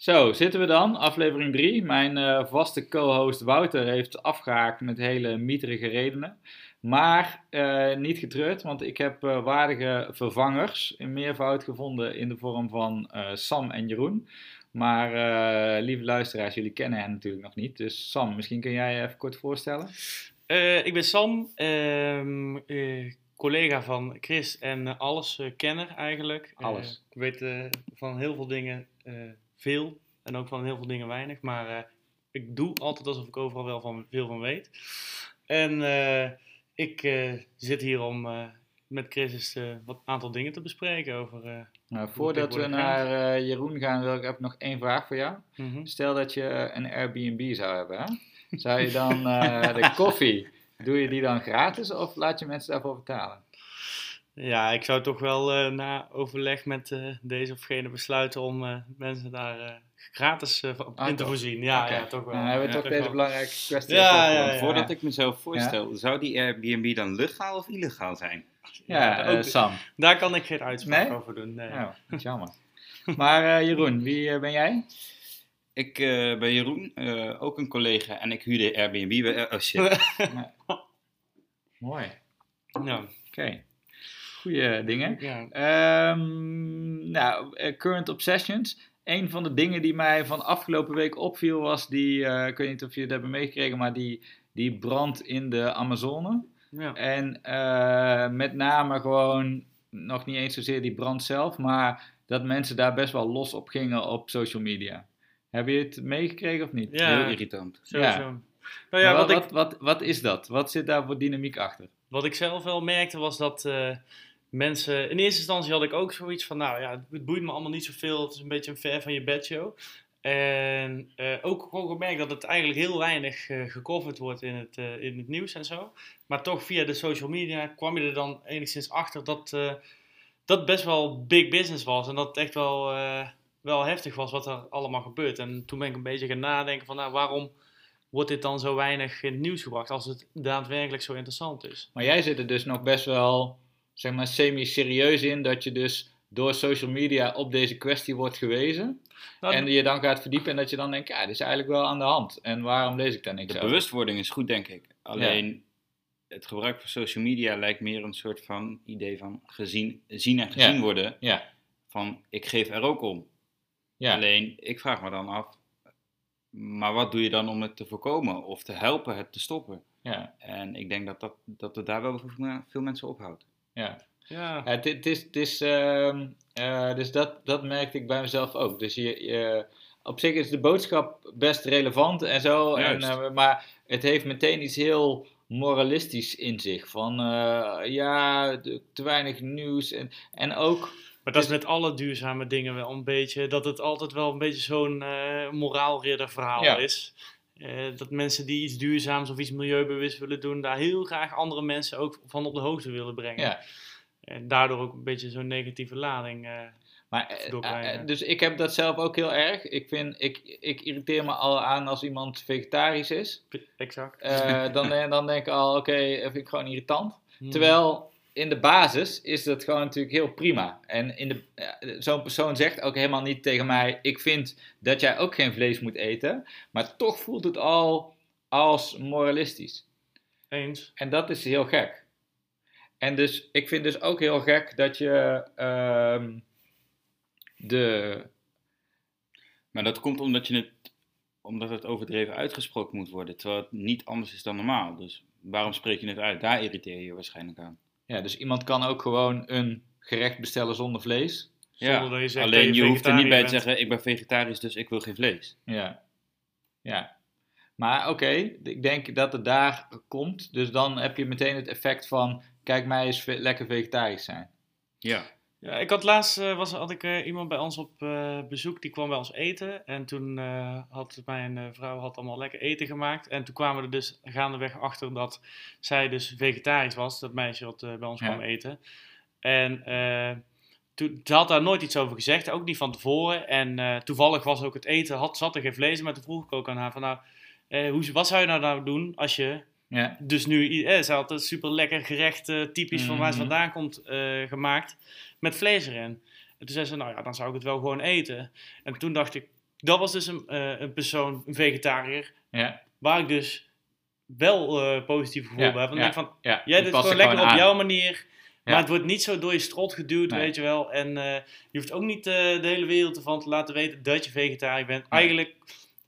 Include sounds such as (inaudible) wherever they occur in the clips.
Zo, zitten we dan, aflevering 3. Mijn uh, vaste co-host Wouter heeft afgehaakt met hele mieterige redenen. Maar uh, niet getreurd, want ik heb uh, waardige vervangers in meervoud gevonden in de vorm van Sam en Jeroen. Maar lieve luisteraars, jullie kennen hen natuurlijk nog niet. Dus Sam, misschien kun jij je even kort voorstellen? ik ben Sam, ehm, collega van Chris en alles kenner eigenlijk. Alles. ik weet van heel veel dingen veel en ook van heel veel dingen weinig. Maar uh, ik doe altijd alsof ik overal wel van, veel van weet. En uh, ik uh, zit hier om met Chris wat aantal dingen te bespreken over. nou, voordat we naar Jeroen gaan, wil ik even nog één vraag voor jou. Mm -hmm. Stel dat je een Airbnb zou hebben, hè? (laughs) zou je dan de koffie, doe je die dan gratis of laat je mensen daarvoor betalen? Ja, ik zou toch wel uh, na overleg met uh, deze of gene besluiten om uh, mensen daar gratis ah, in te voorzien. Ja, okay. ja toch wel. Nou, hebben we ja, toch deze wel. belangrijke kwestie. Ja, ja, Voordat ik mezelf voorstel, zou die Airbnb dan legaal of illegaal zijn? Ja, ook, Sam. Daar kan ik geen uitspraak nee? over doen. Nee. Oh, dat is jammer. maar Jeroen, wie ben jij? Ik ben Jeroen, ook een collega en ik huurde Airbnb. oh shit. (laughs) Mooi. Ja. Oké. Okay. Goeie dingen. Ja. Um, nou, uh, Current Obsessions. Een van de dingen die mij van afgelopen week opviel was die, uh, ik weet niet of je het hebben meegekregen, maar die, die brand in de Amazone. Ja. En uh, met name gewoon, nog niet eens zozeer die brand zelf, maar dat mensen daar best wel los op gingen op social media. Heb je het meegekregen of niet? Ja, heel irritant. Sowieso. Ja. Nou ja, wat, wat, ik, wat, wat, is dat? Wat zit daar voor dynamiek achter? Wat ik zelf wel merkte was dat uh, mensen. In eerste instantie had ik ook zoiets van: nou ja, het boeit me allemaal niet zoveel. Het is een beetje een ver van je bedshow. En uh, ook gewoon gemerkt dat het eigenlijk heel weinig uh, gecoverd wordt in het, uh, in het nieuws en zo. Maar toch via de social media kwam je er dan enigszins achter dat dat best wel big business was. En dat het echt wel, wel heftig was wat er allemaal gebeurt. En toen ben ik een beetje gaan nadenken van nou, waarom wordt dit dan zo weinig in het nieuws gebracht als het daadwerkelijk zo interessant is. Maar jij zit er dus nog best wel zeg maar, semi-serieus in dat je dus door social media op deze kwestie wordt gewezen. Nou, en je dan gaat verdiepen en dat je dan denkt, ja, dit is eigenlijk wel aan de hand. En waarom lees ik dan niks De over? bewustwording is goed, denk ik. Alleen het gebruik van social media lijkt meer een soort van idee van gezien, zien en gezien ja. worden. Ja. Van, ik geef er ook om. Ja. Alleen, ik vraag me dan af, maar wat doe je dan om het te voorkomen of te helpen het te stoppen? Ja. En ik denk dat, dat, dat het daar wel veel mensen ophoudt. Ja. Ja. Het, het is, het is, uh, uh, dus dat, dat merkte ik bij mezelf ook. Dus je, je, op zich is de boodschap best relevant en zo. En, uh, maar het heeft meteen iets heel moralistisch in zich. Van ja, te weinig nieuws. En, en ook maar dat is met alle duurzame dingen wel een beetje, dat het altijd wel een beetje zo'n uh, moraalridder verhaal ja. is. Uh, dat mensen die iets duurzaams of iets milieubewust willen doen, daar heel graag andere mensen ook van op de hoogte willen brengen. Ja. En daardoor ook een beetje zo'n negatieve lading. Uh, maar, dus ik heb dat zelf ook heel erg. Ik, vind, ik, ik irriteer me al aan als iemand vegetarisch is. Exact. dan, (laughs) dan denk ik al, oké, okay, vind ik gewoon irritant. Hmm. Terwijl in de basis is dat gewoon natuurlijk heel prima. En in de, ja, zo'n persoon zegt ook helemaal niet tegen mij: Ik vind dat jij ook geen vlees moet eten. Maar toch voelt het al als moralistisch. Eens. En dat is heel gek. En dus ik vind dus ook heel gek dat je uh, de. Maar dat komt omdat je het omdat het overdreven uitgesproken moet worden, terwijl het niet anders is dan normaal. Dus waarom spreek je het uit? Daar irriteer je je waarschijnlijk aan. Ja, dus iemand kan ook gewoon een gerecht bestellen zonder vlees. Ja, zonder dat je zegt alleen dat je, hoeft er niet bij bent. te zeggen, ik ben vegetarisch, dus ik wil geen vlees. Ja, ja. Maar oké, okay, ik denk dat het daar komt. Dus dan heb je meteen het effect van, kijk mij eens lekker vegetarisch zijn. Ja. Ja, ik had laatst uh, was, had ik uh, iemand bij ons op uh, bezoek, die kwam bij ons eten. En toen had mijn vrouw had allemaal lekker eten gemaakt. En toen kwamen we er dus gaandeweg achter dat zij dus vegetarisch was, dat meisje wat bij ons Ja. kwam eten. En toen, ze had daar nooit iets over gezegd, ook niet van tevoren. En toevallig was ook het eten, had, zat er geen vlees in, maar toen vroeg ik ook aan haar van nou, hoe, wat zou je nou, nou doen als je Ja, dus nu, eh, ze had een super lekker gerecht, eh, typisch van waar ze Mhm. vandaan komt, eh, gemaakt. Met vlees erin. En toen zei ze, nou ja, dan zou ik het wel gewoon eten. En toen dacht ik, dat was dus een, eh, een persoon, een vegetariër, Ja, waar ik dus wel positieve gevoel Ja, bij heb. Want ja. ik denk van, ja. jij doet het gewoon er lekker op jouw manier. Maar het wordt niet zo door je strot geduwd, Nee. weet je wel. En je hoeft ook niet de hele wereld ervan te laten weten dat je vegetariër bent. Nee. Eigenlijk,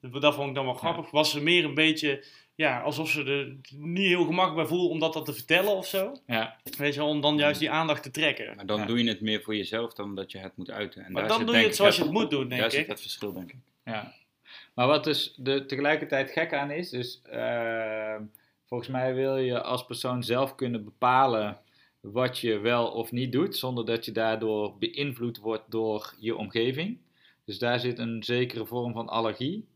dat vond ik dan wel grappig, was ze meer een beetje... Ja, alsof ze er niet heel gemakkelijk bij voelde om dat, dat te vertellen of zo. Ja, Weet je wel, om dan juist die aandacht te trekken. Maar dan Ja. doe je het meer voor jezelf dan dat je het moet uiten. En Maar daar dan zit doe je het ik zoals je het moet doen, denk Daar ik. zit het verschil, denk ik. ja. Maar wat dus de, tegelijkertijd gek aan is, dus eh, volgens mij wil je als persoon zelf kunnen bepalen wat je wel of niet doet, zonder dat je daardoor beïnvloed wordt door je omgeving. Dus daar zit een zekere vorm van allergie.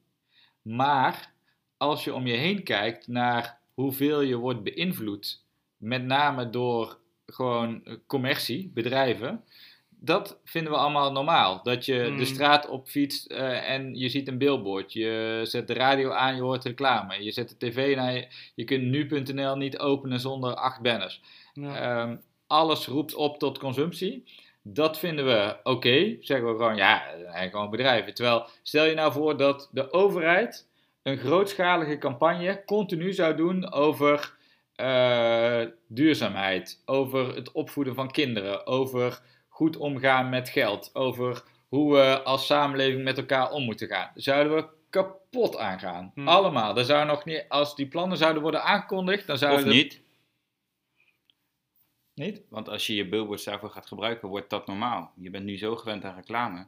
Maar als je om je heen kijkt naar hoeveel je wordt beïnvloed, met name door gewoon commercie, bedrijven, dat vinden we allemaal normaal. Dat je Hmm. de straat op fietst eh, en je ziet een billboard. Je zet de radio aan, je hoort reclame. Je zet de tv naar je. Je kunt nu.nl niet openen zonder acht banners. Ja. Ehm, alles roept op tot consumptie. Dat vinden we oké. Zeggen we gewoon, ja, gewoon bedrijven. Terwijl, stel je nou voor dat de overheid een grootschalige campagne continu zou doen over eh, duurzaamheid, over het opvoeden van kinderen, over goed omgaan met geld, over hoe we als samenleving met elkaar om moeten gaan. Zouden we kapot aangaan. Hmm. Allemaal. Zou nog niet, als die plannen zouden worden aangekondigd, dan zouden Of we- niet, Niet? want als je je billboards daarvoor gaat gebruiken, wordt dat normaal. Je bent nu zo gewend aan reclame.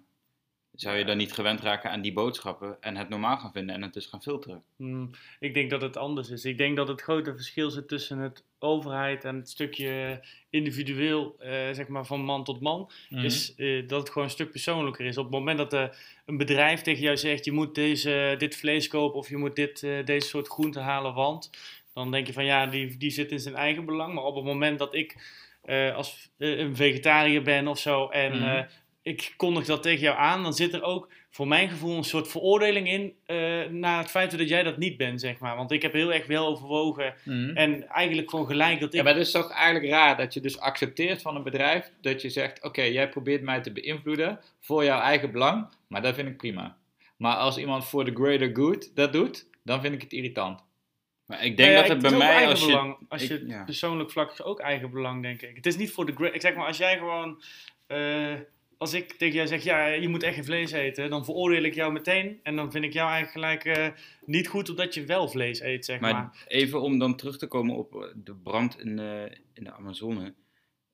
Zou je dan niet gewend raken aan die boodschappen en het normaal gaan vinden en het dus gaan filteren? Hmm, ik denk dat het anders is. Ik denk dat het grote verschil zit tussen het overheid en het stukje individueel, eh, zeg maar van man tot man. Mhm. Is eh, dat het gewoon een stuk persoonlijker is. Op het moment dat eh, een bedrijf tegen jou zegt: je moet deze, dit vlees kopen of je moet dit, eh, deze soort groente halen, want dan denk je van ja, die, die zit in zijn eigen belang. Maar op het moment dat ik eh, als een vegetariër ben of zo en Mhm. eh, ik kondig dat tegen jou aan, dan zit er ook voor mijn gevoel een soort veroordeling in eh naar het feit dat jij dat niet bent, zeg maar. Want ik heb heel erg wel overwogen Mhm. en eigenlijk gewoon gelijk dat ik... Ja, maar het is toch eigenlijk raar dat je dus accepteert van een bedrijf dat je zegt: Oké, jij probeert mij te beïnvloeden voor jouw eigen belang, maar dat vind ik prima. Maar als iemand voor de greater good dat doet, dan vind ik het irritant. Maar ik denk Nou ja, dat het bij mij, als je... belang. Als ik- je ja. persoonlijk vlak is ook eigen belang, denk ik. Het is niet voor de great... Ik zeg maar, als jij gewoon... eh, als ik tegen jou zeg, ja, je moet echt geen vlees eten, dan veroordeel ik jou meteen. En dan vind ik jou eigenlijk gelijk eh, niet goed omdat je wel vlees eet, zeg maar. Maar even om dan terug te komen op eh, de brand in de, in de Amazone,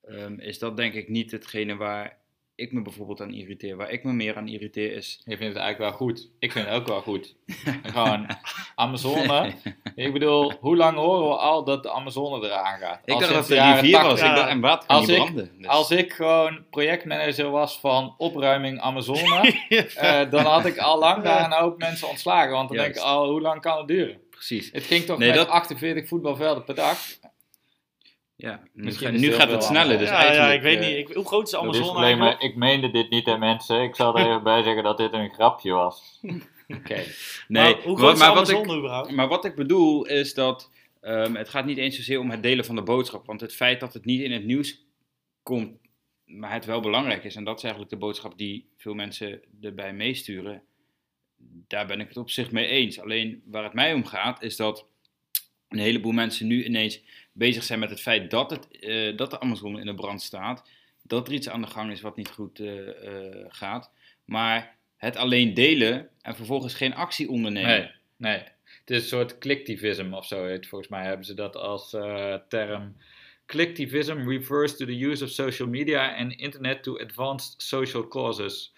ehm, is dat denk ik niet hetgene waar ik me bijvoorbeeld aan irriteer. Waar ik me meer aan irriteer is... Ik vind het eigenlijk wel goed. Ik vind het ook wel goed. (laughs) Gewoon Amazone. Ik bedoel, hoe lang horen we al dat de Amazone eraan gaat? Ik Al dacht dat het jaren rivier was. 80. Ik dacht, en water kan Als niet branden. Dus- Als ik gewoon projectmanager was van opruiming Amazone, (laughs) eh, dan had ik al lang daar een hoop mensen ontslagen. Want dan denk ik al, hoe lang kan het duren? Precies. Het ging toch Nee, met dat- 48 voetbalvelden per dag? Ja, nu, ga- is gaat het sneller. Dus ja, ja, ik weet eh, niet. Ik, hoe groot is de Dat is maar, eigenlijk? ik meende dit niet aan mensen. Ik zal er (laughs) even bij zeggen dat dit een grapje was. (laughs) Oké. Nee, Maar hoe maar, groot is de maar wat ik, Amazone überhaupt? maar wat ik bedoel is dat ehm, het gaat niet eens zozeer om het delen van de boodschap. Want het feit dat het niet in het nieuws komt, maar het wel belangrijk is. En dat is eigenlijk de boodschap die veel mensen erbij meesturen. Daar ben ik het op zich mee eens. Alleen waar het mij om gaat is dat een heleboel mensen nu ineens bezig zijn met het feit dat, het, eh, dat de Amazone in de brand staat. Dat er iets aan de gang is wat niet goed eh, eh, gaat. Maar het alleen delen en vervolgens geen actie ondernemen. Nee, nee. Het is een soort clicktivism of zo. heet- Volgens mij hebben ze dat als eh, term. Clicktivism refers to the use of social media and internet to advance social causes.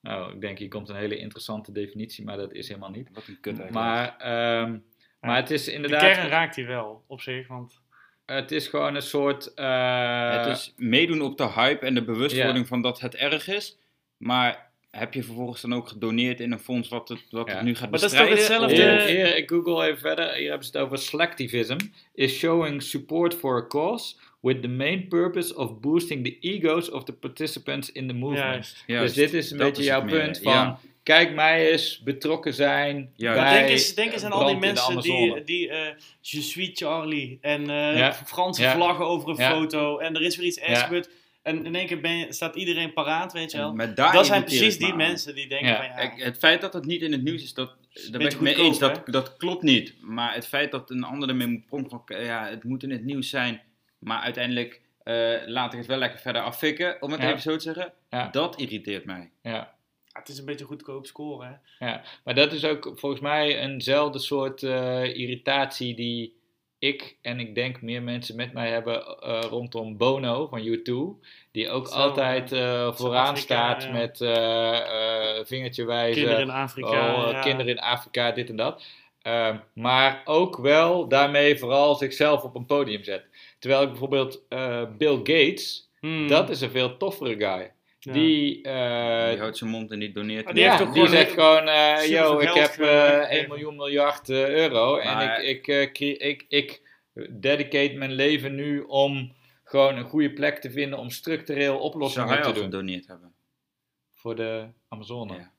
Nou, ik denk hier komt een hele interessante definitie, maar dat is helemaal niet. Wat een kut eigenlijk. Maar, ehm, maar het is De inderdaad, kern raakt hij wel, op zich. Want het is gewoon een soort, eh, het is meedoen op de hype en de bewustwording van dat het erg is. Maar heb je vervolgens dan ook gedoneerd in een fonds wat het, wat Ja. het nu gaat Maar dat is toch bestrijden? hetzelfde- Hier, hier, ik google even verder. Hier hebben ze het over slacktivism. Is showing support for a cause with the main purpose of boosting the egos of the participants in the movement. juist. Juist, dus dit is een dat beetje is jouw meer, punt van, ja. Kijk mij eens betrokken zijn bij Maar denk eens, denk eens aan al die mensen die, Amazone. die eh Je suis Charlie en eh, Ja. Franse Ja. vlaggen over een Ja. foto en er is weer iets ergs Ja. gebeurd. En in één keer ben je, staat iedereen paraat, weet je wel. Dat zijn precies die mensen die denken Ja. van ja, het feit dat het niet in het nieuws is, dat, daar ben ik mee eens. Dat, dat klopt niet. Maar het feit dat een ander ermee moet pronken van, ja, het moet in het nieuws zijn, maar uiteindelijk eh, laat ik het wel lekker verder afvikken, om het Ja. even zo te zeggen, Ja. dat irriteert mij. Ja. Het is een beetje goedkoop scoren. Hè? Ja, maar dat is ook volgens mij eenzelfde soort eh, irritatie die ik en ik denk meer mensen met mij hebben eh, rondom Bono van U2. Die ook Zo, altijd eh, vooraan Afrika, staat ja. met eh, vingertje wijzen. Kinderen in Afrika. oh, ja. kinderen in Afrika, dit en dat. Eh, maar ook wel daarmee vooral zichzelf op een podium zet. Terwijl ik bijvoorbeeld Bill Gates, Hmm. dat is een veel toffere guy. Ja. Die, eh, die houdt zijn mond en die doneert. Die ja, heeft toch die gewoon zegt gewoon, eh yo, ik heb ge- eh gegeven. 1 miljoen miljard euro Maar- en ik, ik, eh, ik, ik dedicate mijn leven nu om gewoon een goede plek te vinden om structureel Zou oplossingen hij te doen gedoneerd hebben? voor de Amazone. Ja,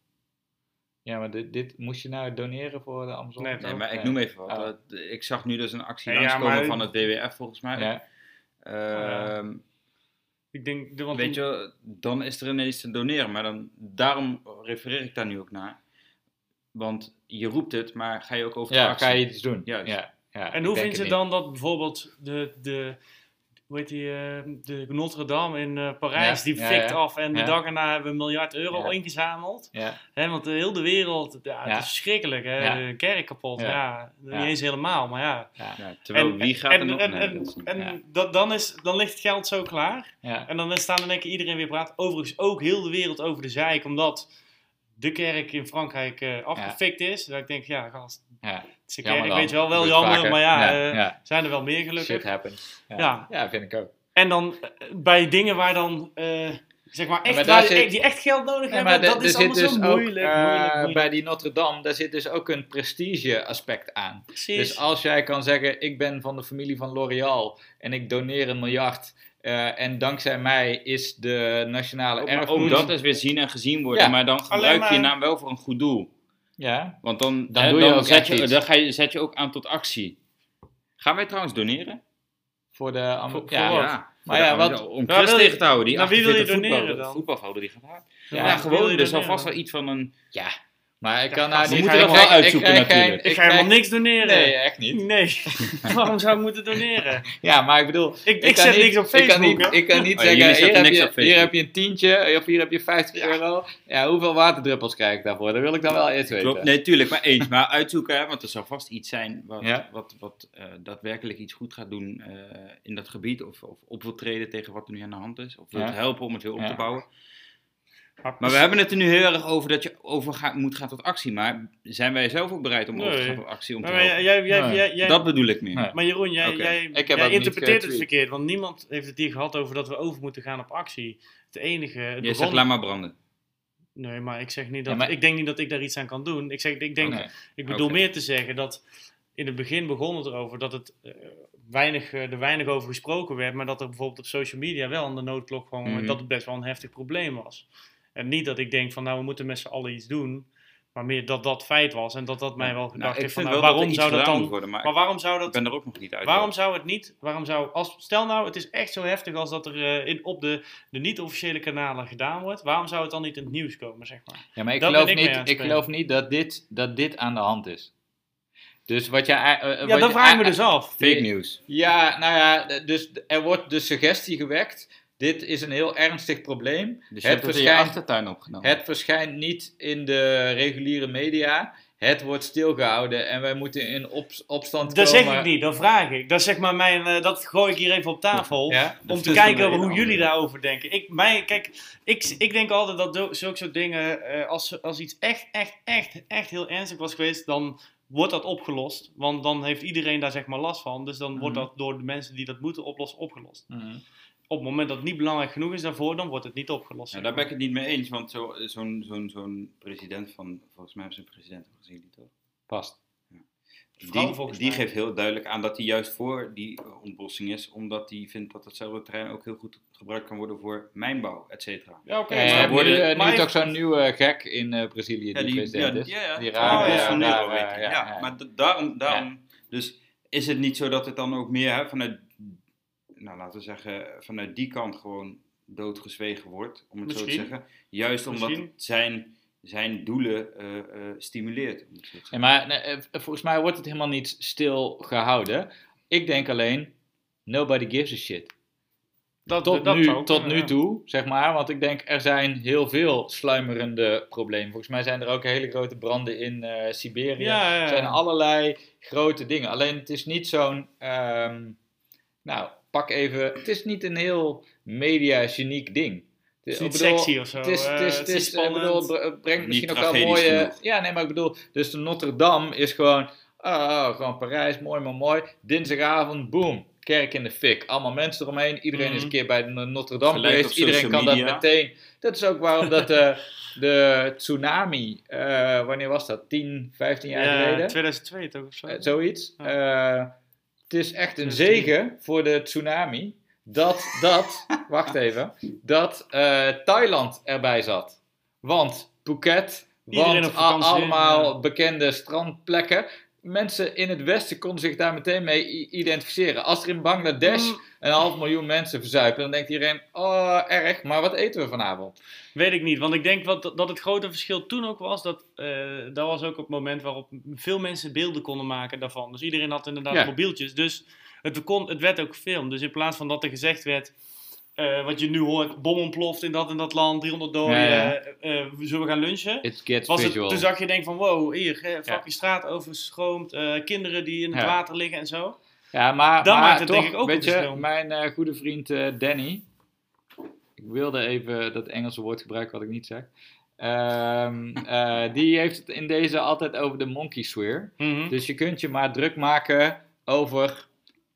Ja. maar dit, dit moest je nou doneren voor de Amazone? Nee, Nee, maar ik noem even wat. Oh. Ik zag nu dus een actie Ja, ja, langskomen maar- van het WWF volgens mij. Ja, Ehm, Ik denk, de, want Weet je, dan is er ineens te doneren. Maar dan, daarom refereer ik daar nu ook naar. Want je roept het, maar ga je ook over de ja actie? ga je iets doen. Juist. Ja, ja, En hoe vind je het dan dat bijvoorbeeld de, de, hoe heet die, eh, de Notre Dame in eh, Parijs, Ja, die ja, fikt ja. af en de Ja. dag erna hebben we een miljard euro Ja. ingezameld. Hè, want de hele wereld, ja, het is verschrikkelijk. Hè? Ja. De kerk kapot, Ja. ja. Ja. Niet eens helemaal, maar ja. ja, Ja, terwijl En- wie gaat en, er nog en, en, Dat is niet- en Ja. dat, dan, is, dan ligt het geld zo klaar. ja. En dan staan in één keer iedereen weer praat. Overigens ook heel de wereld over de zeik, omdat de kerk in Frankrijk eh, afgefikt is. Dat ik denk, ja, gast, ja. dan. weet je wel, wel jammer, vaker. maar ja, Ja, eh, ja. zijn er wel meer Shit gelukkig. happens. Ja. Ja. ja, vind ik ook. En dan eh, bij dingen waar dan, eh, zeg maar, echt, maar daar waar- zit- die echt geld nodig Ja, hebben, maar de- dat is allemaal dus zo ook, moeilijk, eh, moeilijk, moeilijk. Bij die Notre Dame, daar zit dus ook een prestige aspect aan. Precies. Dus als jij kan zeggen, ik ben van de familie van L'Oréal en ik doneer een miljard. eh, en dankzij mij is de nationale Ook, erfgoed... ook dat is weer zien en gezien worden. Ja. Maar dan gebruik je naam wel voor een goed doel. Ja, Want dan, Dan hè, doe je ook zet, je, dan ga je, zet je ook aan tot actie. Gaan wij trouwens doneren? voor de... Voor- ja, voor? Ja, Maar ja, wat- om Chris je- tegen te houden. Die naar wie wil je 48 doneren voetbal- dan? voetbalvelden die gaat halen. Ja, Ja, gewoon. je Er zal doneren vast wel dan? iets van een... ja. Maar ik kan nou niet... we moeten ik uitzoeken natuurlijk. ik ga helemaal niks doneren. Nee, echt niet. Nee. (laughs) Waarom zou ik moeten doneren? Ja, maar ik bedoel... Ik, ik, zet niet- niks op Ik kan Facebook, niet, ik kan niet Oh, zeggen, hier heb, niks je, hier heb je een tientje, of hier heb je 50 Ja. euro. Ja, hoeveel waterdruppels krijg ik daarvoor? Dat wil ik dan wel eerst weten. Klopt, nee, tuurlijk, maar eens. Maar uitzoeken, hè, want er zal vast iets zijn wat, Ja. wat, wat eh, daadwerkelijk iets goed gaat doen eh, in dat gebied. Of, of op wil treden tegen wat er nu aan de hand is. Of wil Ja. helpen om het weer op Ja. te bouwen. Maar we hebben het er nu heel erg over dat je over gaat- moet gaan tot actie. Maar zijn wij zelf ook bereid om over te gaan tot actie om te Maar jij, jij, Nee. jij, jij, Dat bedoel ik meer. Nee. maar Jeroen, jij, niet interpreteert het verkeerd. Want niemand heeft het hier gehad over dat we over moeten gaan op actie. Het enige... Het Jij begon- zegt laat maar branden. Nee, maar ik zeg niet dat... Ja, maar- Ik denk niet dat ik daar iets aan kan doen. Ik, zeg, ik, denk, Nee. ik bedoel meer te zeggen dat... In het begin begon het erover dat het eh, weinig, eh, er weinig over gesproken werd. Maar dat er bijvoorbeeld op social media wel aan de noodklok kwam. Mhm. Dat het best wel een heftig probleem was. En niet dat ik denk van nou we moeten met z'n allen iets doen. Maar meer dat dat feit was. En dat dat mij wel gedacht Nou, ik heeft van nou, dat waarom zou dat dan... worden, maar Maar waarom zou ik dat ben er ook nog niet uit. Waarom zou het niet, waarom zou, als, stel nou het is echt zo heftig als dat er eh, in, op de, de niet-officiële kanalen gedaan wordt, waarom zou het dan niet in het nieuws komen, zeg maar? Ja, maar ik Dat geloof, ik niet, ik geloof niet dat dit, dat dit aan de hand is. Dus wat jij... eh, eh, Ja, wat dat vraag ik me dus af. Fake news. Ja, nou ja, dus er wordt de suggestie gewekt. Dit is een heel ernstig probleem. Dus je Het hebt het in je verschijnt- achtertuin opgenomen. Het verschijnt niet in de reguliere media. Het wordt stilgehouden en wij moeten in op, opstand Dat komen. zeg ik niet, dat vraag ik. Dat, zeg maar mijn, eh, dat gooi ik hier even op tafel. Ja? Om Dat te kijken hoe jullie daarover denken. Ik, mij, kijk, ik, ik denk altijd dat zulke soort dingen, eh, als, als iets echt, echt, echt, echt heel ernstig was geweest, dan wordt dat opgelost. Want dan heeft iedereen daar zeg maar last van. Dus dan wordt Mhm. dat door de mensen die dat moeten oplossen, opgelost. Mhm. Op het moment dat het niet belangrijk genoeg is daarvoor, dan wordt het niet opgelost. Ja, daar ben ik het niet mee eens, want zo- zo'n zo'n zo'n president van, volgens mij hebben ze een president al gezien, die toch? Past. Die, die geeft heel duidelijk aan dat hij juist voor die eh, ontbossing is, omdat hij vindt dat hetzelfde terrein ook heel goed gebruikt kan worden voor mijnbouw, et cetera. Ja, oké. Ja, dus worden- nu, eh, nu maar toch zo'n nieuwe gek in eh, Brazilië die, president is. ja, Die ja, ja, rare, weet hij. ja, Ja, maar daarom, daarom dus is het niet zo dat het dan ook meer hè, vanuit, nou laten we zeggen, vanuit die kant gewoon doodgezwegen wordt, om het zo te zeggen. Juist omdat Misschien. het zijn, zijn doelen eh, eh, stimuleert. Om het zo te Ja, zeggen. maar nee, eh, volgens mij wordt het helemaal niet stil gehouden. Ik denk alleen, nobody gives a shit. Dat, Tot, dat nu, tot nu toe, zeg maar. Want ik denk, er zijn heel veel sluimerende problemen. Volgens mij zijn er ook hele grote branden in eh, Siberië. Ja, ja, Er zijn allerlei grote dingen. Alleen het is niet zo'n... ehm, nou, pak even... Het is niet een heel media-geniek ding. Het is Ik niet bedoel, sexy of zo. Het is, het eh, is, het is, ik spannend. bedoel, het bre- het brengt misschien ook wel mooie... genoeg. Ja, nee, maar ik bedoel... Dus de Notre Dame is gewoon... Oh, oh, gewoon Parijs, mooi maar mooi. Dinsdagavond, boom. Kerk in de fik. Allemaal mensen eromheen. Iedereen is Mhm. een keer bij de Notre Dame geweest. Iedereen kan media. dat meteen. Dat is ook waarom dat de, (laughs) de tsunami... eh, wanneer was dat? 10, 15 jaar ja, geleden? 2002 toch of zo? Eh, zoiets. Ja. Eh, het is echt een 2003. zegen voor de tsunami dat, dat (laughs) wacht even, dat eh, Thailand erbij zat. Want Phuket, Iedereen want allemaal bekende strandplekken. Mensen in het Westen konden zich daar meteen mee identificeren. Als er in Bangladesh Mm. een half miljoen mensen verzuipen, dan denkt iedereen, oh erg, maar wat eten we vanavond? Weet ik niet, want ik denk wat, dat het grote verschil toen ook was, dat, eh, dat was ook het moment waarop veel mensen beelden konden maken daarvan. Dus iedereen had inderdaad Ja. mobieltjes, dus het, kon, het werd ook gefilmd. Dus in plaats van dat er gezegd werd, eh, wat je nu hoort, bom ontploft in dat en dat land, 300 doden, Ja, ja. eh, eh, zullen we gaan lunchen? It gets Was het, toen zag je denk van, wow, hier, fucking straat overstroomd, eh, kinderen die in het water liggen en zo. Ja, maar, Dan maar maakt het toch, denk ik ook weet een je, mijn goede vriend Danny, ik wilde even dat Engelse woord gebruiken wat ik niet zeg, Ehm, (laughs) eh, die heeft het in deze altijd over de monkey swear. Mhm. Dus je kunt je maar druk maken over,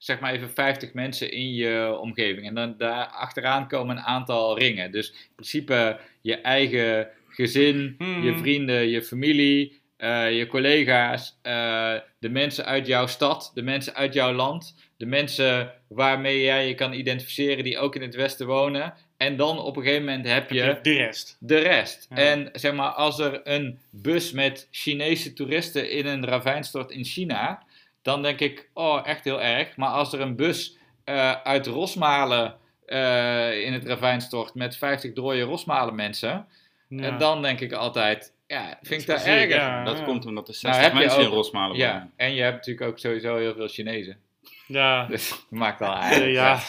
zeg maar even 50 mensen in je omgeving. En dan daar achteraan komen een aantal ringen. Dus in principe je eigen gezin, je vrienden, je familie, eh, je collega's, eh, de mensen uit jouw stad, de mensen uit jouw land, de mensen waarmee jij je kan identificeren die ook in het Westen wonen. En dan op een gegeven moment heb je je de rest. de rest. Ja. En zeg maar, als er een bus met Chinese toeristen in een ravijn stort in China, dan denk ik, oh, echt heel erg. Maar als er een bus eh, uit Rosmalen eh, in het ravijn stort met 50 dode Rosmalen mensen, Ja. en dan denk ik altijd, ja, vind ik dat erger. ja. dat komt omdat er Nou, 60 heb je mensen in ook- Rosmalen Ja, wonen. en je hebt natuurlijk ook sowieso heel veel Chinezen. ja. (laughs) Dus dat maakt al Eh, eigenlijk. ja,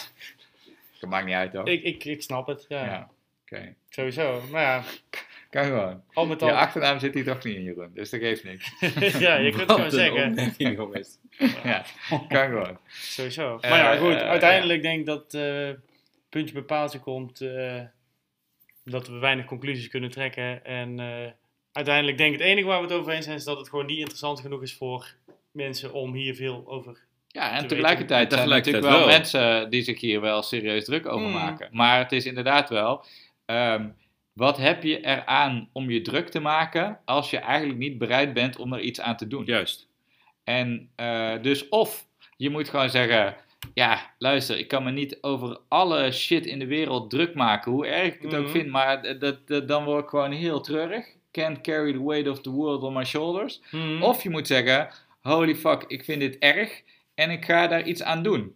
Dat maakt niet uit, hoor. ik, ik, ik snap het. Ja, ja, oké. sowieso. Maar ja, Kan gewoon. al met Je al. achternaam zit hier toch niet in, Jeroen. Dus dat geeft niks. (laughs) ja, je kunt het gewoon zeggen. jongens. Ja, kan gewoon. Sowieso. Eh, Maar ja, goed. eh, uiteindelijk denk ik dat eh puntje bij paaltje komt eh, dat we weinig conclusies kunnen trekken. En eh, uiteindelijk denk ik het enige waar we het over eens zijn is dat het gewoon niet interessant genoeg is voor mensen om hier veel over. Ja, en Te tegelijkertijd zijn er natuurlijk wel, mensen die zich hier wel serieus druk over Mm. maken. Maar het is inderdaad wel, ehm, wat heb je eraan om je druk te maken als je eigenlijk niet bereid bent om er iets aan te doen? Juist. En eh, dus of je moet gewoon zeggen, ja, luister, ik kan me niet over alle shit in de wereld druk maken, hoe erg ik het ook Mhm. vind, maar dat- dan word ik gewoon heel treurig. Can't carry the weight of the world on my shoulders. Mhm. Of je moet zeggen, holy fuck, ik vind dit erg en ik ga daar iets aan doen.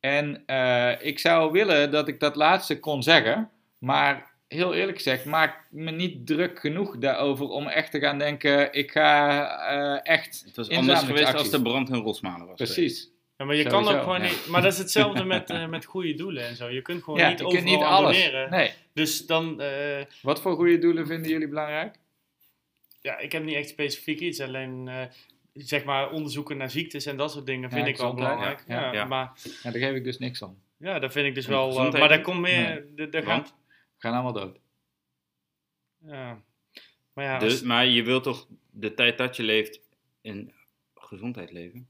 En eh, ik zou willen dat ik dat laatste kon zeggen, maar heel eerlijk gezegd, maak me niet druk genoeg daarover om echt te gaan denken, ik ga eh, echt Het was anders geweest als de brand in Rosmalen was. Precies. Ja, maar je kan ook gewoon ja. niet. Maar dat is hetzelfde met, eh, met goede doelen en zo. Je kunt gewoon Ja, niet je overal kunt niet aan alles. doneren. Nee. Dus dan, eh, Wat voor goede doelen vinden jullie belangrijk? ja, ik heb niet echt specifiek iets. Alleen eh, zeg maar onderzoeken naar ziektes en dat soort dingen vind Ja, ik wel belangrijk. ja, Ja, ja. Maar Ja, daar geef ik dus niks om. ja, dat vind ik dus wel. maar daar komt meer. Nee. de- daar Want? gaat, We gaan allemaal dood. ja. Maar ja, Dus, maar je wilt toch de tijd dat je leeft in gezondheid leven?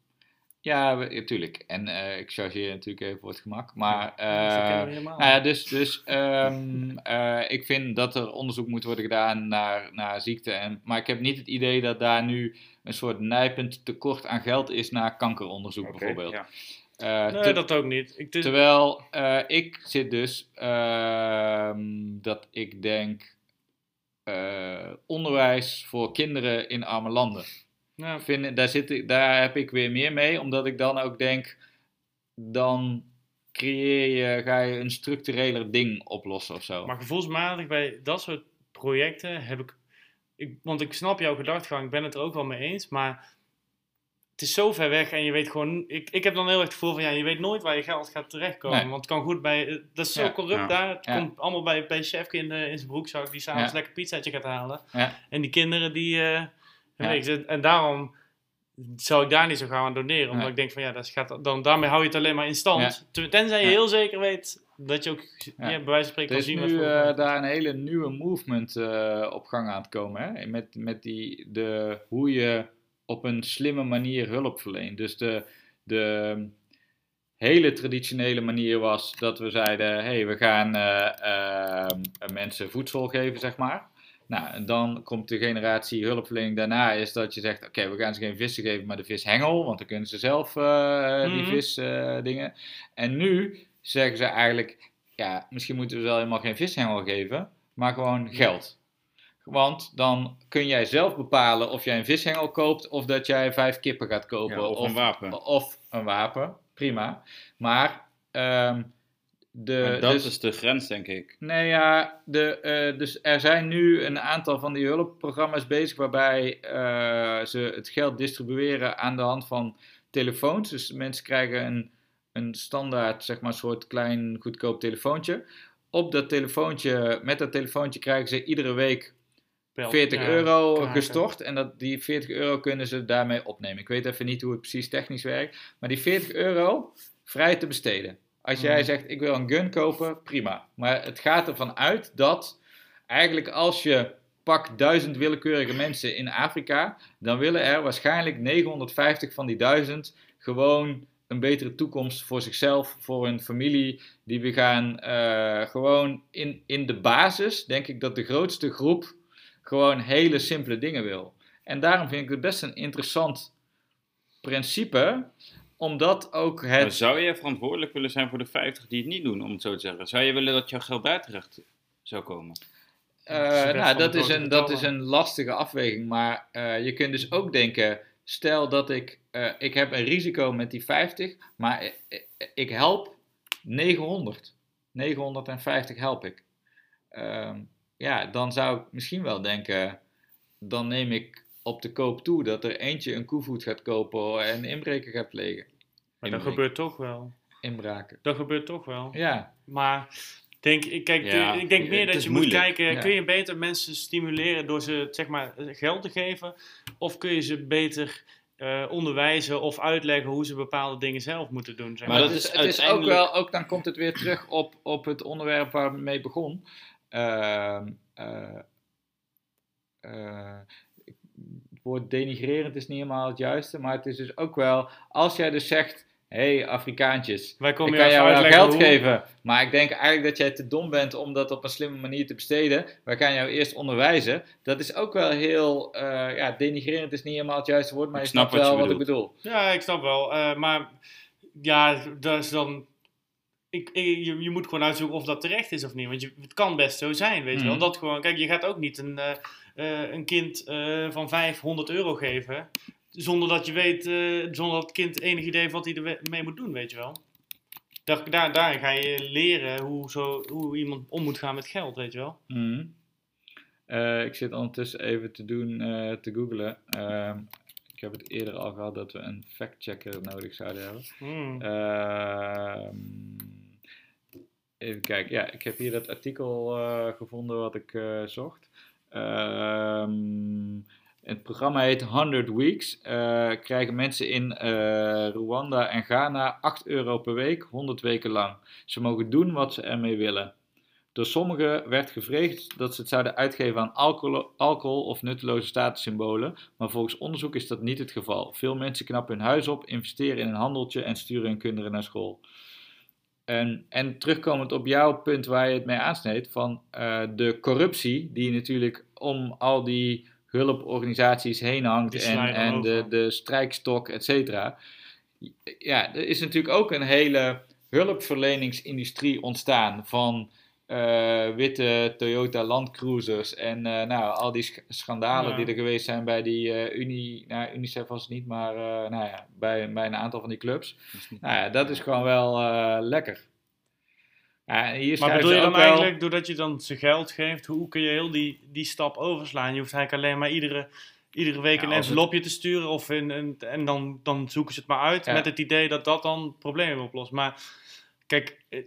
Ja, natuurlijk. En eh, ik chargeer natuurlijk even voor het gemak. Maar eh we helemaal. Nou ja, dus, dus ehm, (laughs) eh, ik vind dat er onderzoek moet worden gedaan naar, naar ziekte. En, maar ik heb niet het idee dat daar nu een soort nijpend tekort aan geld is naar kankeronderzoek bijvoorbeeld. ja. Eh, nee, dat ook niet. Ik, Terwijl eh, ik zit dus ehm, dat ik denk eh, onderwijs voor kinderen in arme landen. ja, Vind, daar, zit ik, daar heb ik weer meer mee, omdat ik dan ook denk, dan creëer je, ga je een structureler ding oplossen of zo. Maar gevoelsmatig bij dat soort projecten heb ik, ik... Want ik snap jouw gedachtegang, ik ben het er ook wel mee eens. Maar het is zo ver weg en je weet gewoon... Ik, ik heb dan heel erg het gevoel van, ja, je weet nooit waar je geld gaat terechtkomen. Nee. Want het kan goed bij... Dat is zo Ja, corrupt ja, daar. Het ja. komt allemaal bij, bij Chefke in, de, in zijn broekzak, die s'avonds Ja. lekker pizzaatje gaat halen. Ja. En die kinderen die... eh, Ja. weet je, en daarom zou ik daar niet zo gauw aan doneren. Omdat ik denk van ja, dat gaat, dan, daarmee hou je het alleen maar in stand. Ten- Tenzij je Ja. heel zeker weet dat je ook ja. Ja. bij wijze van spreken kan is zien wat nu eh, daar een hele nieuwe movement eh, op gang aan het komen. Hè? Met, met die, de, hoe je op een slimme manier hulp verleent. Dus de, de hele traditionele manier was dat we zeiden: hé, hey, we gaan eh, ehm, mensen voedsel geven, zeg maar. Nou, en dan komt de generatie hulpverlening daarna, is dat je zegt: oké, we gaan ze geen vissen geven, maar de vishengel, want dan kunnen ze zelf eh, die Mhm. visdingen. dingen. en nu zeggen ze eigenlijk: ja, misschien moeten we wel helemaal geen vishengel geven, maar gewoon geld. Want dan kun jij zelf bepalen of jij een vishengel koopt of dat jij vijf kippen gaat kopen. Ja, of een wapen. Of een wapen, prima. Maar ehm, de, Maar dat dus- is de grens, denk ik. Nee, ja, de, eh, dus er zijn nu een aantal van die hulpprogramma's bezig waarbij eh, ze het geld distribueren aan de hand van telefoons. Dus mensen krijgen een, een standaard, zeg maar, soort klein goedkoop telefoontje. Op dat telefoontje, met dat telefoontje krijgen ze iedere week 40 ja, euro gestort. En dat, die 40 euro kunnen ze daarmee opnemen. Ik weet even niet hoe het precies technisch werkt. Maar die 40 euro vrij te besteden. Als jij Mhm. zegt, ik wil een gun kopen, prima. Maar het gaat ervan uit dat eigenlijk als je pak duizend willekeurige mensen in Afrika, dan willen er waarschijnlijk 950 van die duizend gewoon een betere toekomst voor zichzelf, voor hun familie. Die we gaan eh, gewoon in, in de basis, denk ik dat de grootste groep gewoon hele simpele dingen wil. En daarom vind ik het best een interessant principe, omdat ook Maar het. zou je verantwoordelijk willen zijn voor de 50 die het niet doen, om het zo te zeggen? Zou je willen dat jouw geld daar terecht zou komen? Eh, Dat is best nou, dat is, een, dat is een lastige afweging, maar eh, je kunt dus ook denken, stel dat ik, eh, ik heb een risico met die 50, maar ik, ik- ik help 900. 950 help ik. Ehm, ja, dan zou ik misschien wel denken, dan neem ik op de koop toe dat er eentje een koevoet gaat kopen en inbreken gaat plegen. Maar dat gebeurt toch wel. Inbraken. Dat gebeurt toch wel. Ja, Maar denk, ik, kijk, Ja, ik denk meer dat je moet kijken, Ja. kun je beter mensen stimuleren door ze zeg maar, geld te geven? Of kun je ze beter eh, onderwijzen of uitleggen hoe ze bepaalde dingen zelf moeten doen? Zeg Maar maar. dat het is, het is ook uiteindelijk- wel, ook dan komt het weer terug op, op het onderwerp waar we mee begon. Ehm, eh, eh, het woord denigrerend is niet helemaal het juiste, maar het is dus ook wel, als jij dus zegt, hé hey, Afrikaantjes, Wij ik komen kan je jou wel geld hoe. geven, maar ik denk eigenlijk dat jij te dom bent om dat op een slimme manier te besteden. Wij gaan jou eerst onderwijzen. Dat is ook wel heel, eh, ja, denigrerend is niet helemaal het juiste woord, maar Ik je snap snapt wat je wel wat ik bedoel. Ja, ik snap wel. eh, maar ja, dat is dan. Ik, ik- je, je moet gewoon uitzoeken of dat terecht is of niet. Want je, het kan best zo zijn, weet je wel. Mhm. Dat gewoon, kijk, je gaat ook niet een, eh, eh, een kind eh, van 500 euro geven. Zonder dat je weet, eh, zonder dat het kind enig idee heeft wat hij ermee moet doen, weet je wel. Daar, daar, ga je leren hoe, zo, hoe iemand om moet gaan met geld, weet je wel. Mhm. Eh, ik zit ondertussen even te doen, eh, te googlen. Ik heb het eerder al gehad dat we een factchecker nodig zouden hebben. Hmm. Even kijken, ja, ik heb hier dat artikel eh, gevonden wat ik eh, zocht. Ehm, het programma heet 100 Weeks. Eh, krijgen mensen in Rwanda en Ghana 8 euro per week, 100 weken lang. Ze mogen doen wat ze ermee willen. Door sommigen werd gevreesd dat ze het zouden uitgeven aan alcohol, alcohol of nutteloze statussymbolen, maar volgens onderzoek is dat niet het geval. Veel mensen knappen hun huis op, investeren in een handeltje en sturen hun kinderen naar school. En, en terugkomend op jouw punt waar je het mee aansneed, van eh, de corruptie die natuurlijk om al die hulporganisaties heen hangt en, en de, de strijkstok, et cetera. Ja, er is natuurlijk ook een hele hulpverleningsindustrie ontstaan van eh, witte Toyota Land Cruisers en eh, nou, al die sch- schandalen Ja. die er geweest zijn bij die eh, Uni, nou, Unicef was het niet, maar nou ja, bij, bij een aantal van die clubs. Dat is niet- Nou ja, dat is gewoon wel lekker. Hier Maar bedoel je dan wel- eigenlijk, doordat je dan ze geld geeft, hoe kun je heel die, die stap overslaan? Je hoeft eigenlijk alleen maar iedere, iedere week Ja, een het- envelopje te sturen of in, en dan, dan zoeken ze het maar uit met het idee dat dat dan problemen oplost. Maar kijk, eh,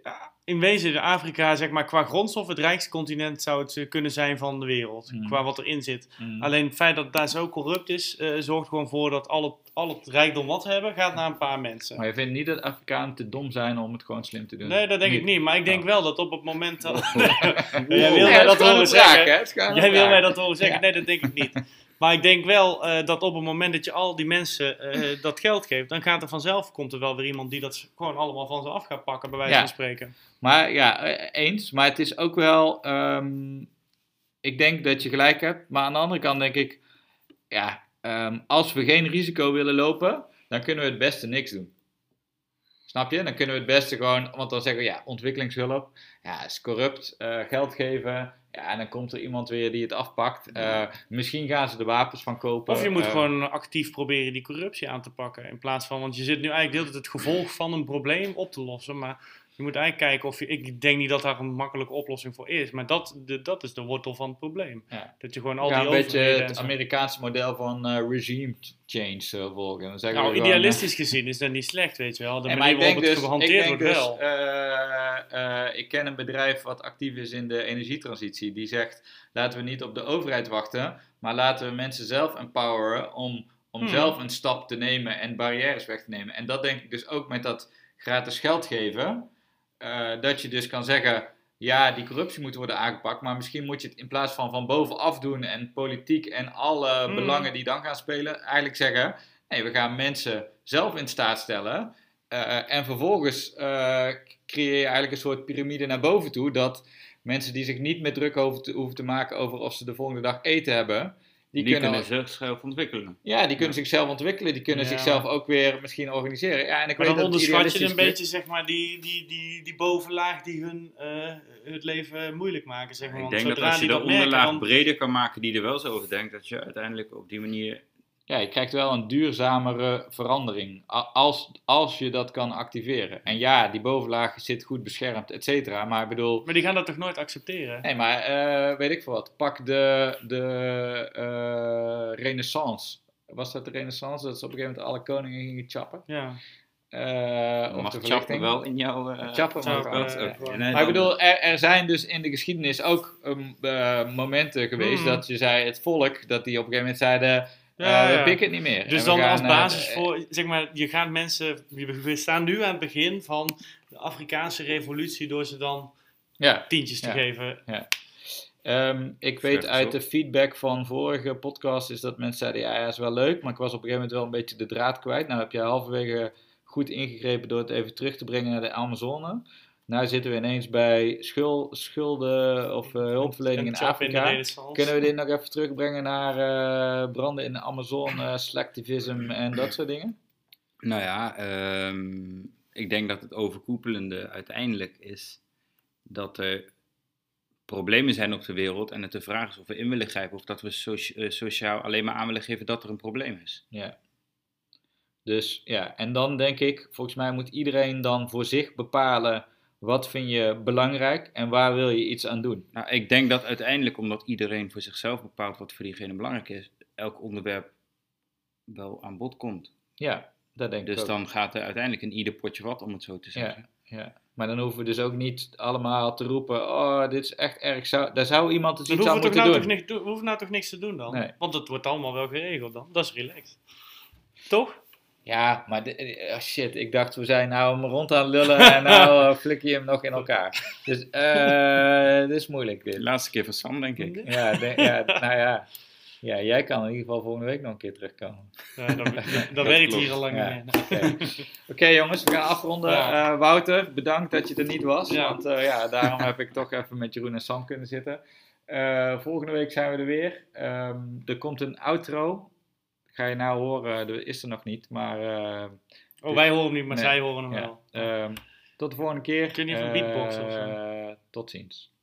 in wezen in Afrika, zeg maar, qua grondstof het rijkste continent zou het eh, kunnen zijn van de wereld, Mm. qua wat erin zit. Mm. Alleen het feit dat het daar zo corrupt is, eh, zorgt gewoon voor dat al het, al het rijkdom wat hebben, gaat naar een paar mensen. Maar je vindt niet dat Afrikanen te dom zijn om het gewoon slim te doen? Nee, dat denk ik niet. Maar ik denk Oh. wel dat op het moment dat... Wow. (laughs) (laughs) Jij wil Nee, mij dat horen zeggen. Jij wil mij dat horen zeggen? Ja. Nee, dat denk ik niet. (laughs) Maar ik denk wel eh, dat op het moment dat je al die mensen eh, (clears throat) dat geld geeft, dan gaat er vanzelf, komt er wel weer iemand die dat gewoon allemaal van ze af gaat pakken, bij wijze Ja. van spreken. Maar ja, eh, eens. Maar het is ook wel. ehm, ik denk dat je gelijk hebt. Maar aan de andere kant denk ik. Ja, ehm, als we geen risico willen lopen. dan kunnen we het beste niks doen. Snap je? Dan kunnen we het beste gewoon. Want dan zeggen we ja, ontwikkelingshulp. Ja, is corrupt. geld geven. Ja, en dan komt er iemand weer die het afpakt. Eh, misschien gaan ze er wapens van kopen. Of je moet eh, gewoon actief proberen die corruptie aan te pakken. In plaats van, want je zit nu eigenlijk de hele tijd het gevolg van een probleem op te lossen. Maar je moet eigenlijk kijken of je. Ik denk niet dat daar een makkelijke oplossing voor is. Maar dat, de, dat is de wortel van het probleem. Ja. Dat je gewoon al ja, die een beetje het Amerikaanse model van eh, regime change eh, volgen. Dan Nou, gewoon, eh, idealistisch gezien is dat niet slecht, weet je wel. De manier ik waarop denk het dus, gehanteerd ik denk wordt dus, wel. ik ken een bedrijf wat actief is in de energietransitie. Die zegt, laten we niet op de overheid wachten, maar laten we mensen zelf empoweren om, om Hmm. zelf een stap te nemen en barrières weg te nemen. En dat denk ik dus ook met dat gratis geld geven. Eh, dat je dus kan zeggen, ja, die corruptie moet worden aangepakt, maar misschien moet je het in plaats van van bovenaf doen en politiek en alle Hmm. belangen die dan gaan spelen, eigenlijk zeggen, nee, we gaan mensen zelf in staat stellen eh, en vervolgens eh, creëer je eigenlijk een soort piramide naar boven toe. Dat mensen die zich niet meer druk hoeven te, hoeven te maken over of ze de volgende dag eten hebben. Die, Die, kunnen, kunnen zichzelf ontwikkelen. ja, die kunnen zichzelf ontwikkelen. Die kunnen Ja. zichzelf ook weer misschien organiseren. Ja, en ik Maar weet dan dat onderschat je een beetje zeg maar, die, die, die, die bovenlaag die hun eh, het leven moeilijk maken. Zeg maar. Ik Want denk dat zodra als je die de merken, onderlaag breder kan maken die er wel zo over denkt, dat je uiteindelijk op die manier... Ja, je krijgt wel een duurzamere verandering. Als, als je dat kan activeren. En ja, die bovenlaag zit goed beschermd, et cetera. Maar ik bedoel, Maar die gaan dat toch nooit accepteren? Nee, maar eh, weet ik veel wat. Pak de, de eh, renaissance. Was dat de renaissance? Dat ze op een gegeven moment alle koningen gingen chappen? Ja. Eh, of mag de chappen verlichting. wel in jouw... eh, Chappen mag gewoon- nee, Maar ik bedoel, er, er zijn dus in de geschiedenis ook um, eh, momenten geweest Mhm. dat je zei, het volk, dat die op een gegeven moment zeiden, Ja, we ja. pikken het niet meer. Dus we dan gaan, als eh, basis voor, zeg maar, je gaat mensen, we we staan nu aan het begin van de Afrikaanse revolutie door ze dan Ja, tientjes te Ja. geven. Ehm, ik weet uit de feedback van vorige podcast is dat mensen zeiden, ja, ja, is wel leuk, maar ik was op een gegeven moment wel een beetje de draad kwijt. Nou heb je halverwege goed ingegrepen door het even terug te brengen naar de Amazone. Nou zitten we ineens bij schul, schulden of eh, hulpverlening in Afrika. Kunnen we dit nog even terugbrengen naar eh, branden in de Amazone, eh, selectivism en dat soort dingen? Nou ja, ehm, ik denk dat het overkoepelende uiteindelijk is dat er problemen zijn op de wereld en het de vraag is of we in willen grijpen of dat we eh, sociaal alleen maar aan willen geven dat er een probleem is. Ja. Dus ja, en dan denk ik, volgens mij moet iedereen dan voor zich bepalen wat vind je belangrijk en waar wil je iets aan doen. Nou, ik denk dat uiteindelijk, omdat iedereen voor zichzelf bepaalt wat voor diegene belangrijk is, elk onderwerp wel aan bod komt. Ja, dat denk ik Dus dan gaat er uiteindelijk in ieder potje wat, om het zo te zeggen. Ja. Maar dan hoeven we dus ook niet allemaal te roepen, oh, dit is echt erg, zou, daar zou iemand dus Dan iets aan hoeven we, toch moeten nou doen. toch niks, we hoeven nou toch niks te doen dan? Nee. Want het wordt allemaal wel geregeld dan. Dat is relaxed. Toch? Ja, maar eh, oh shit, ik dacht we zijn nou hem rond aan het lullen en (laughs) nou flik je hem nog in elkaar. Dus eh (laughs) dit is moeilijk dit. laatste keer van Sam, denk ik. Ja, de- ja, (laughs) nou ja. Ja, jij kan in ieder geval volgende week nog een keer terugkomen. Ja, dat Dat werkt hier al lang Ja. Oké jongens, we gaan afronden. Ja. Wouter, bedankt dat je er niet was. Ja. Want ja, daarom heb ik toch even met Jeroen en Sam kunnen zitten. Eh, volgende week zijn we er weer. Ehm, er komt een outro. Ga je nou horen, er is er nog niet. Maar eh, Oh, wij horen hem niet, maar Nee. zij horen hem ja, wel. ehm, tot de volgende keer. Kun je even beatboxen of zo? Eh, tot ziens.